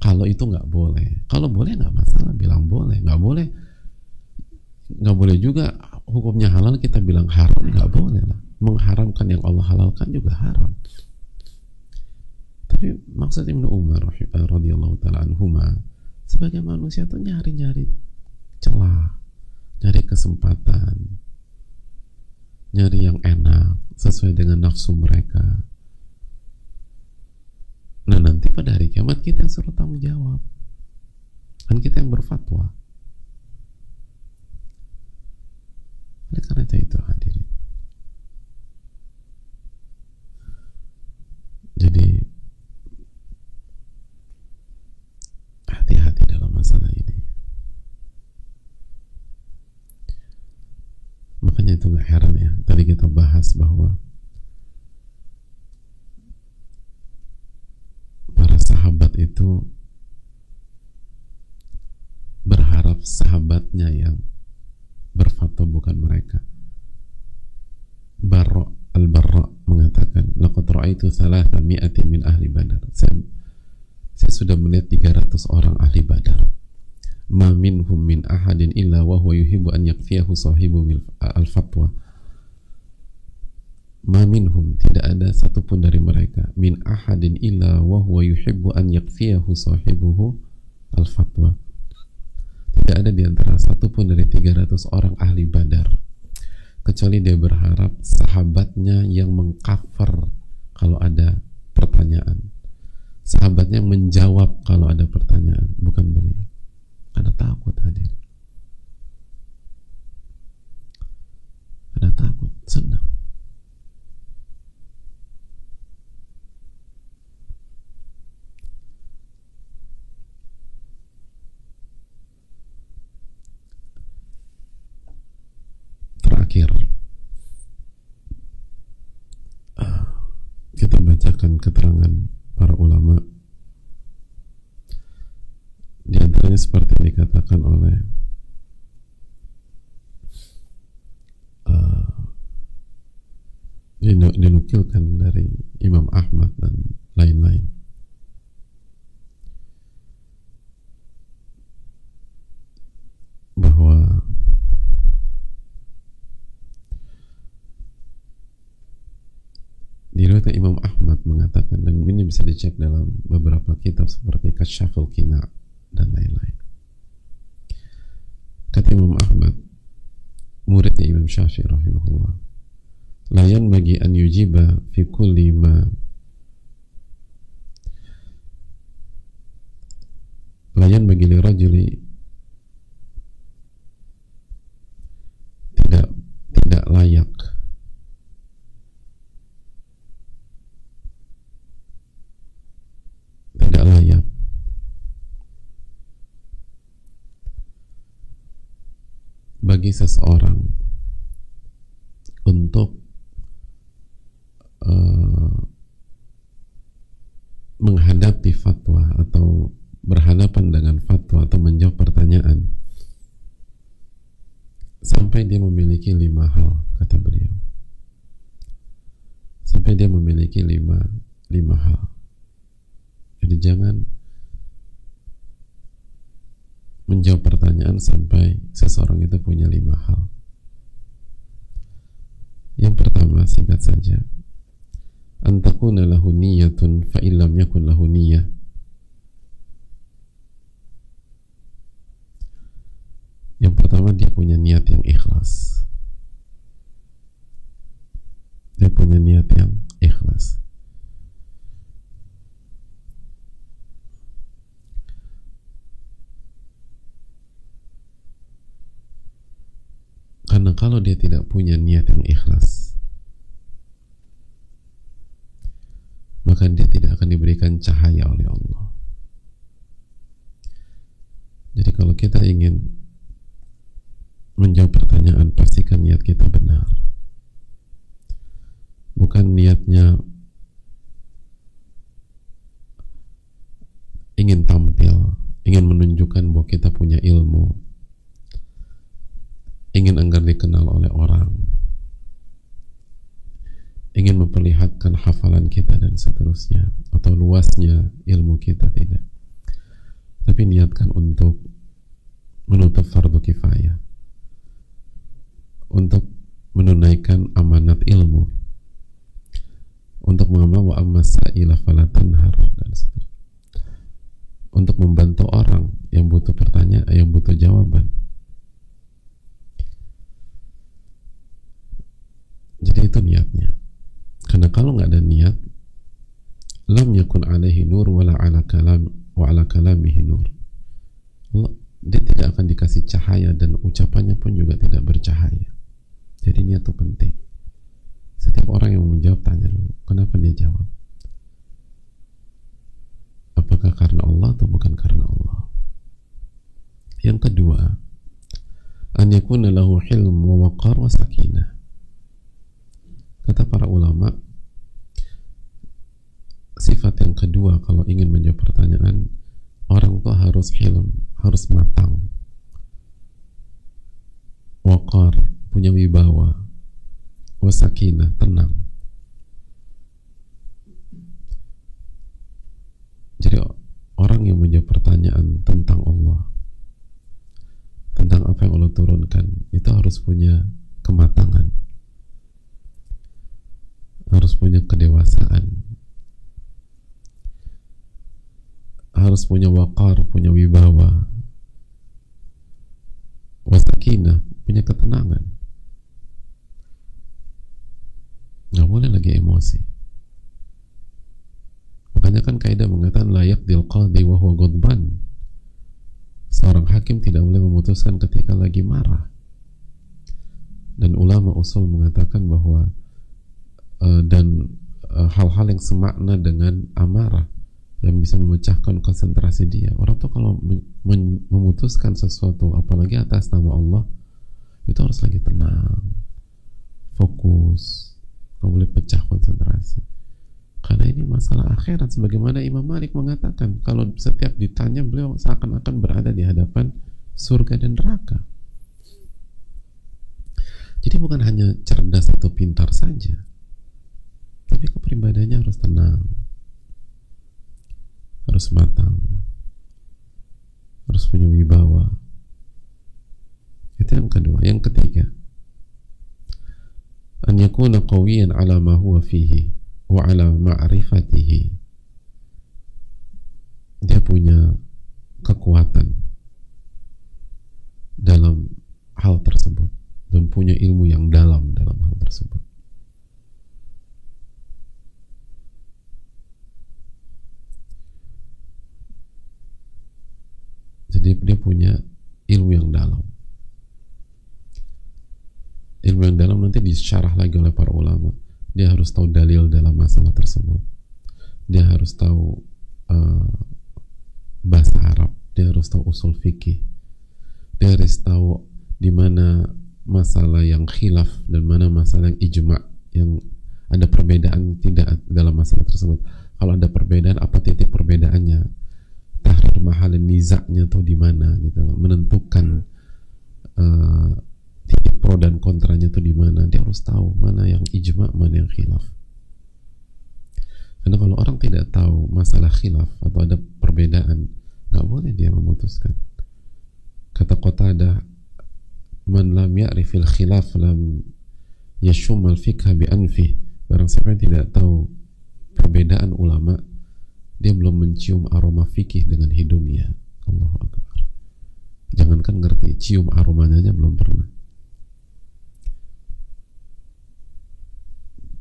Kalau itu nggak boleh. Kalau boleh nggak masalah bilang boleh. Nggak boleh nggak boleh juga hukumnya halal kita bilang haram. Nggak boleh lah. Mengharamkan yang Allah halalkan juga haram. Tapi maksud Ibnu Umar radhiyallahu taala anhuma sebagai manusia tuh nyari-nyari celah nyari kesempatan nyari yang enak sesuai dengan nafsu mereka. Nah nanti pada hari kiamat kita yang suruh tanggung jawab. Kan kita yang berfatwa oleh karena itu hadirin. Jadi hati-hati dalam masalah ini. Makanya itu nggak heran ya tadi kita bahas bahwa para sahabat itu berharap sahabatnya yang berfatwa bukan mereka. Barra al-Barra mengatakan laqad ra'aitu thalatha mi'atin min ahli badar. Saya saya sudah melihat 300 orang ahli badar. Ma minhum min ahadin illa wa huwa yuhibbu an yakfiyahu sahibu al-fatwa. Ma minhum tidak ada satupun dari mereka min ahadin illa wa huwa yuhibbu an yakfiyahu sahibuhu al-fatwa tidak ada di antara satupun dari 300 orang ahli badar. Kecuali dia berharap sahabatnya yang mengcover kalau ada pertanyaan. Sahabatnya menjawab kalau ada pertanyaan bukan beliau. Karena takut hadir. Karena takut senang terakhir ah, bacakan keterangan para ulama. Di antaranya seperti yang dikatakan oleh uh, dinukilkan dari Imam Ahmad dan lain-lain. Bahwa Diriwayatkan Imam Ahmad mengatakan dan ini bisa dicek dalam beberapa kitab seperti Kasyaful Kina dan lain-lain. Kata Imam Ahmad, muridnya Imam Syafi'i rahimahullah, layan bagi an yujiba fi kulli ma layan bagi li rajuli tidak tidak layak tidak layak. Bagi seseorang untuk uh, menghadapi fatwa atau berhadapan dengan fatwa atau menjawab pertanyaan sampai dia memiliki lima hal kata beliau. Sampai dia memiliki lima lima hal jadi jangan menjawab pertanyaan sampai seseorang itu punya lima hal. Yang pertama singkat saja. Antakuna lahu niyatun fa illam yakun lahu niyah. Yang pertama dia punya niat yang ikhlas. Dia punya niat yang ikhlas. Karena kalau dia tidak punya niat yang ikhlas, maka dia tidak akan diberikan cahaya oleh Allah. Jadi kalau kita ingin menjawab pertanyaan, pastikan niat kita benar. Bukan niatnya ingin tampil, ingin menunjukkan bahwa kita punya ilmu, ingin agar dikenal oleh orang, ingin memperlihatkan hafalan kita dan seterusnya, atau luasnya ilmu kita tidak. Tapi niatkan untuk menutup fardu kifayah, untuk menunaikan amanat ilmu, untuk mengamal wa amma sa'ila falatanhar dan seterusnya. Untuk membantu orang yang butuh pertanyaan, yang butuh jawaban Jadi itu niatnya. Karena kalau nggak ada niat, lam yakun alaihi nur wala ala kalam wa ala kalamihi nur. Dia tidak akan dikasih cahaya dan ucapannya pun juga tidak bercahaya. Jadi niat itu penting. Setiap orang yang menjawab tanya dulu, kenapa dia jawab? Apakah karena Allah atau bukan karena Allah? Yang kedua, an yakuna lahu hilm wa waqar wa sakinah Kata para ulama, sifat yang kedua kalau ingin menjawab pertanyaan, orang tua harus hilm, harus matang, wakar, punya wibawa, wasakina, tenang. Jadi orang yang menjawab pertanyaan tentang Allah, tentang apa yang Allah turunkan, itu harus punya kematangan harus punya kedewasaan. Harus punya wakar, punya wibawa. Wasakina, punya ketenangan. Nggak boleh lagi emosi. Makanya kan kaidah mengatakan layak dil qadi wa huwa seorang hakim tidak boleh memutuskan ketika lagi marah. Dan ulama usul mengatakan bahwa uh, dan eh, hal-hal yang semakna dengan amarah yang bisa memecahkan konsentrasi dia. Orang tuh kalau memutuskan sesuatu, apalagi atas nama Allah, itu harus lagi tenang, fokus, nggak boleh pecah konsentrasi. Karena ini masalah akhirat, sebagaimana Imam Malik mengatakan, kalau setiap ditanya beliau seakan-akan berada di hadapan surga dan neraka. Jadi bukan hanya cerdas atau pintar saja, tapi kepribadiannya harus tenang. Harus matang. Harus punya wibawa. Itu yang kedua. Yang ketiga an yakuna qawiyan ala ma huwa fihi wa ala ma'rifatihi. Dia punya kekuatan dalam hal tersebut dan punya ilmu yang dalam dalam hal tersebut Jadi dia punya ilmu yang dalam. Ilmu yang dalam nanti disyarah lagi oleh para ulama. Dia harus tahu dalil dalam masalah tersebut. Dia harus tahu uh, bahasa Arab. Dia harus tahu usul fikih. Dia harus tahu di mana masalah yang khilaf dan mana masalah yang ijma yang ada perbedaan tidak dalam masalah tersebut. Kalau ada perbedaan, apa titik perbedaannya? tahrir mahal nizaknya tuh di mana gitu menentukan uh, titik pro dan kontranya tuh di mana? Dia harus tahu mana yang ijma mana yang khilaf. Karena kalau orang tidak tahu masalah khilaf atau ada perbedaan nggak boleh dia memutuskan. Kata kota ada man lam ya'rifil khilaf lam yashummal fikha bi anfi barang siapa yang tidak tahu perbedaan ulama dia belum mencium aroma fikih dengan hidungnya. Allahu Akbar. Jangankan ngerti cium aromanya aja belum pernah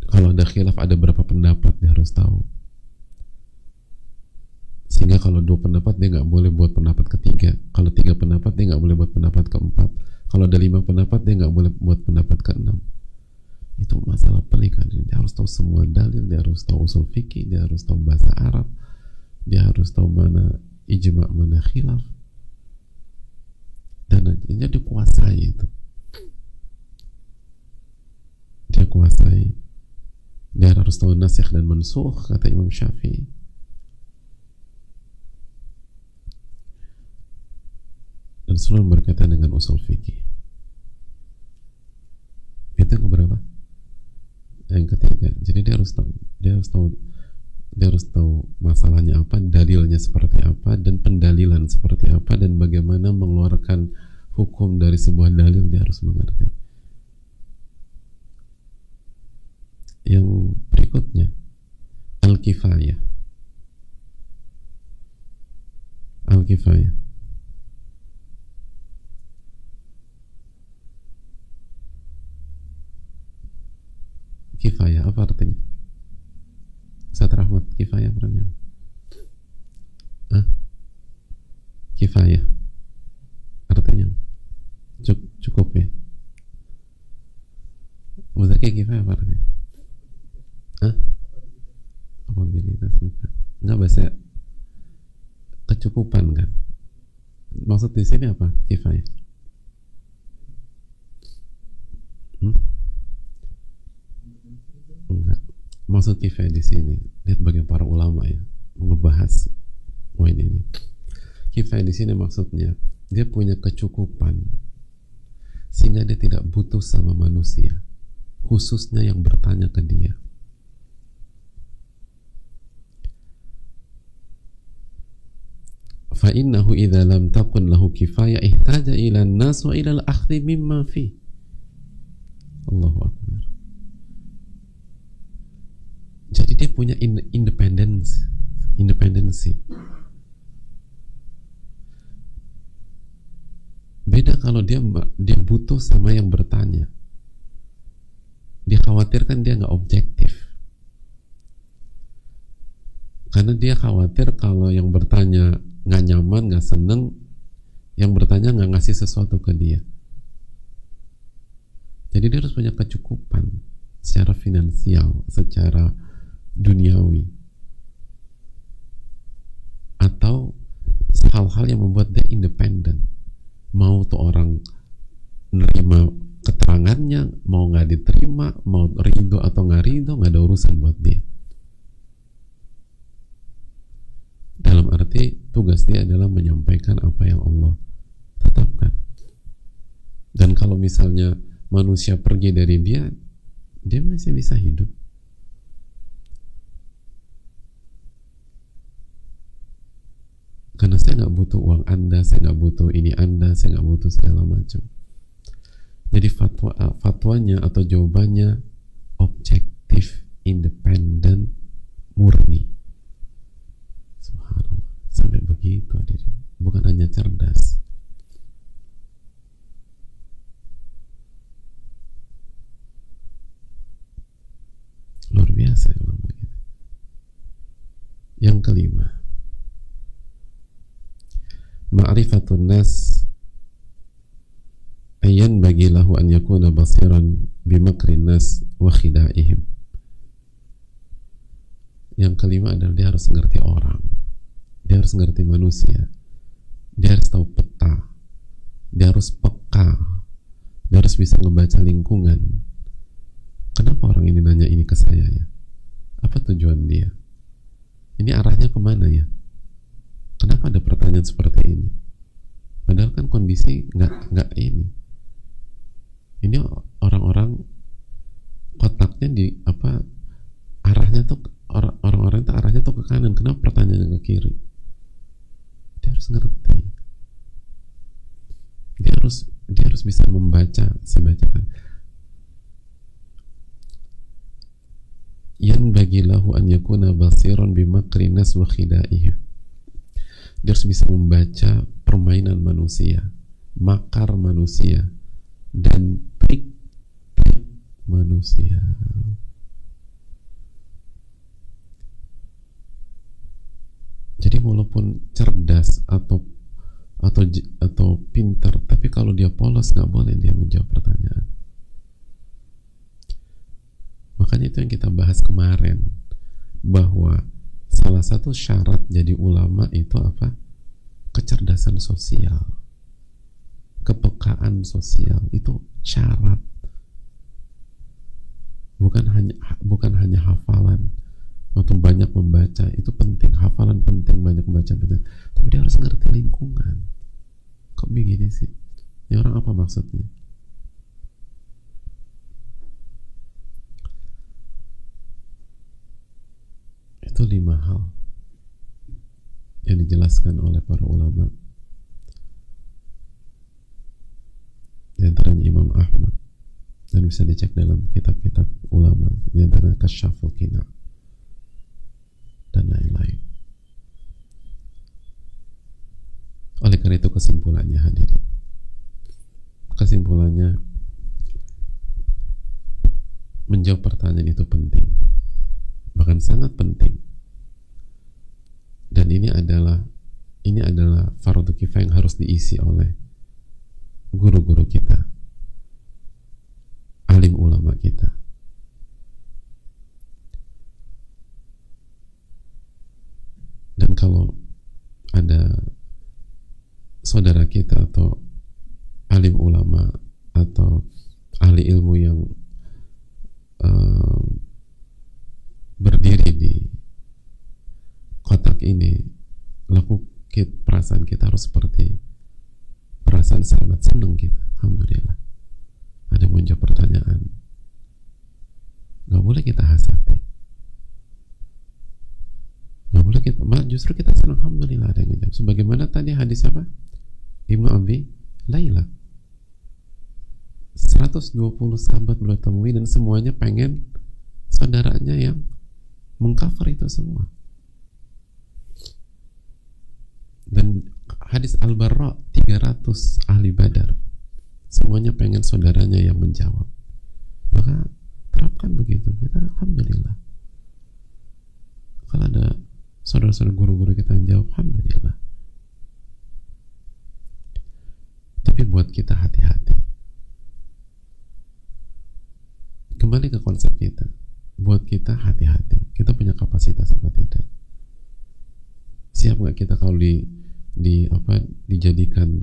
kalau ada khilaf ada berapa pendapat dia harus tahu? Sehingga kalau dua pendapat dia nggak boleh buat pendapat ketiga. Kalau tiga pendapat dia nggak boleh buat pendapat keempat. Kalau ada lima pendapat dia nggak boleh buat pendapat keenam. Itu masalah pelik kan dia harus tahu semua dalil dia harus tahu usul fikih dia harus tahu bahasa Arab dia harus tahu mana ijma mana khilaf. Dan ini dia kuasai itu. Dia kuasai dia harus tahu nasikh dan mansuh kata Imam Syafi'i. Dan selalu berkaitan dengan usul fikih. Itu yang keberapa yang ketiga jadi dia harus tahu dia harus tahu dia harus tahu masalahnya apa dalilnya seperti apa dan pendalilan seperti apa dan bagaimana mengeluarkan hukum dari sebuah dalil dia harus mengerti yang berikutnya. Al-kifayah al-kifayah kifayah apa artinya? Ustaz Rahmat kifayah artinya Hah? kifayah artinya? Cuk cukup ya? Muzaki kifayah apa artinya Hah? kapabilitas bukan. Nggak bahasa kecukupan kan? Maksud di sini apa kifayah hmm? enggak. Maksud kifayah di sini lihat bagaimana para ulama ya ngebahas poin ini. Kifayah di sini maksudnya dia punya kecukupan sehingga dia tidak butuh sama manusia khususnya yang bertanya ke dia فإنه إذا لم تكن له كفاية احتاج إلى الناس وإلى الأخذ مما فيه الله أكبر jadi dia punya independensi independensi beda kalau dia dia butuh sama yang bertanya dikhawatirkan dia nggak objektif karena dia khawatir kalau yang bertanya nggak nyaman nggak seneng yang bertanya nggak ngasih sesuatu ke dia. Jadi dia harus punya kecukupan secara finansial secara duniawi. Atau hal-hal yang membuat dia independen. Mau tuh orang nerima keterangannya mau nggak diterima mau ridho atau nggak ridho nggak ada urusan buat dia. Dalam arti tugas dia adalah menyampaikan apa yang Allah tetapkan. Dan kalau misalnya manusia pergi dari dia dia masih bisa hidup. Karena saya nggak butuh uang anda saya nggak butuh ini anda saya nggak butuh segala macam. Jadi fatwa fatwanya atau jawabannya objektif independen murni sampai begitu hadirin. Bukan hanya cerdas. Luar biasa ya ulama kita. Yang kelima. Ma'rifatun nas. Ayyan bagi lahu an yakuna basiran bimakrin nas wa khida'ihim. Yang kelima adalah dia harus mengerti orang dia harus mengerti manusia. Dia harus tahu peta. Dia harus peka. Dia harus bisa ngebaca lingkungan. Kenapa orang ini nanya ini ke saya ya? Apa tujuan dia? Ini arahnya ke mana ya? Kenapa ada pertanyaan seperti ini? Padahal kan kondisi nggak nggak ini. Ini orang-orang kotaknya di apa arahnya tuh orang-orang itu arahnya tuh ke kanan. Kenapa pertanyaannya ke kiri harus ngerti. Dia harus dia harus bisa membaca saya bacakan yan bagilahu an yakuna basiron bimakri nas wa khidaihim dia harus bisa membaca permainan manusia makar manusia dan trik-trik manusia jadi walaupun cerdas atau atau atau pintar tapi kalau dia polos nggak boleh dia menjawab pertanyaan. Makanya itu yang kita bahas kemarin bahwa salah satu syarat jadi ulama itu apa? Kecerdasan sosial. Kepekaan sosial. Itu syarat. Bukan hanya bukan hanya hafalan atau banyak membaca itu penting. Hafalan penting banyak membaca penting tapi dia harus ngerti lingkungan. Kok begini sih? Ini orang apa maksudnya? Itu lima hal yang dijelaskan oleh para ulama. Di antaranya Imam Ahmad. Dan bisa dicek dalam kitab-kitab ulama. Di antara Kasyaful Kina' dan lain-lain. Oleh karena itu kesimpulannya hadirin. Kesimpulannya menjawab pertanyaan itu penting. Bahkan sangat penting. Dan ini adalah ini adalah fardu kifayah yang harus diisi oleh guru-guru kita. Alim ulama kita dan kalau ada saudara kita atau alim ulama atau ahli ilmu yang uh, berdiri di kotak ini laku perasaan kita harus seperti perasaan sahabat senang kita. Alhamdulillah. Ada menjawab pertanyaan nggak boleh kita hasati Gak boleh kita, justru kita senang Alhamdulillah ada yang. Sebagaimana tadi hadis apa? Ibnu Abi Laila. 120 sahabat beliau temui dan semuanya pengen saudaranya yang mengcover itu semua. Dan hadis Al-Barra 300 ahli badar semuanya pengen saudaranya yang menjawab. Maka terapkan begitu. Kita Alhamdulillah. Kalau ada saudara-saudara guru-guru kita yang jawab Alhamdulillah. Tapi buat kita hati-hati. Kembali ke konsep kita. Buat kita hati-hati. Kita punya kapasitas apa tidak? Siap nggak kita kalau di di apa dijadikan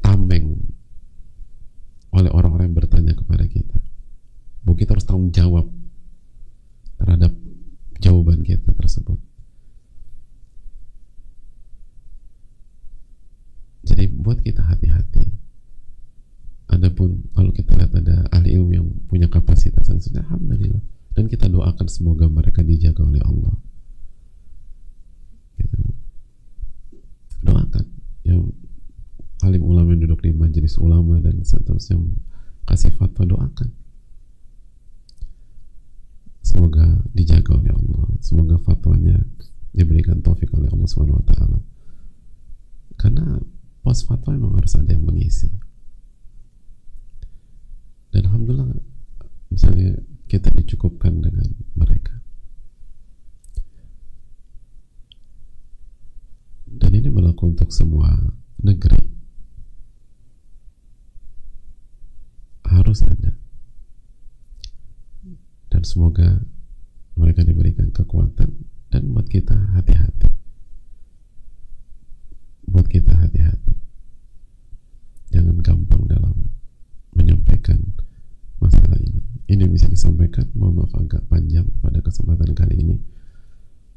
tameng oleh orang-orang yang bertanya kepada kita? Bahwa kita harus tanggung jawab terhadap jawaban kita tersebut Jadi buat kita hati-hati. Adapun kalau kita lihat ada ahli ilmu yang punya kapasitas dan sudah alhamdulillah dan kita doakan semoga mereka dijaga oleh Allah. Gitu. Doakan yang alim ulama yang duduk di majelis ulama dan seterusnya kasih fatwa doakan. Semoga dijaga oleh Allah. Semoga fatwanya diberikan taufik oleh Allah taala. Karena pos fatwa memang harus ada yang mengisi. Dan alhamdulillah misalnya kita dicukupkan dengan mereka. Dan ini berlaku untuk semua negeri. Harus ada. Dan semoga mereka diberikan kekuatan dan buat kita hati-hati. Buat kita hati-hati jangan gampang dalam menyampaikan masalah ini. Ini bisa disampaikan. Mohon maaf agak panjang pada kesempatan kali ini.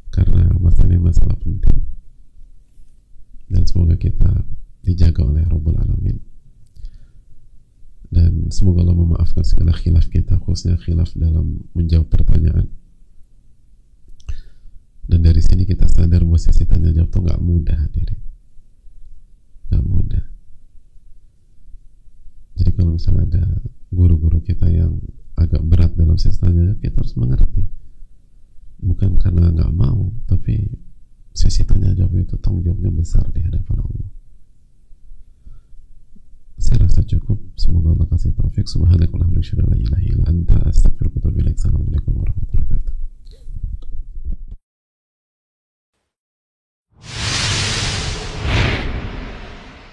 Karena masalah ini masalah penting. Dan semoga kita dijaga oleh Rabbul Alamin. Dan semoga Allah memaafkan segala khilaf kita khususnya khilaf dalam menjawab pertanyaan. Dan dari sini kita sadar bahwa sisi tanya jawab itu nggak mudah diri. Nggak mudah jadi kalau misalnya ada guru-guru kita yang agak berat dalam sistemnya, kita harus mengerti. Bukan karena nggak mau tapi sesi tanya jawab itu tanggung jawabnya besar di hadapan Allah. Saya rasa cukup. Semoga Allah kasih taufik. Subhanakallahumma wa assalamualaikum warahmatullahi wabarakatuh.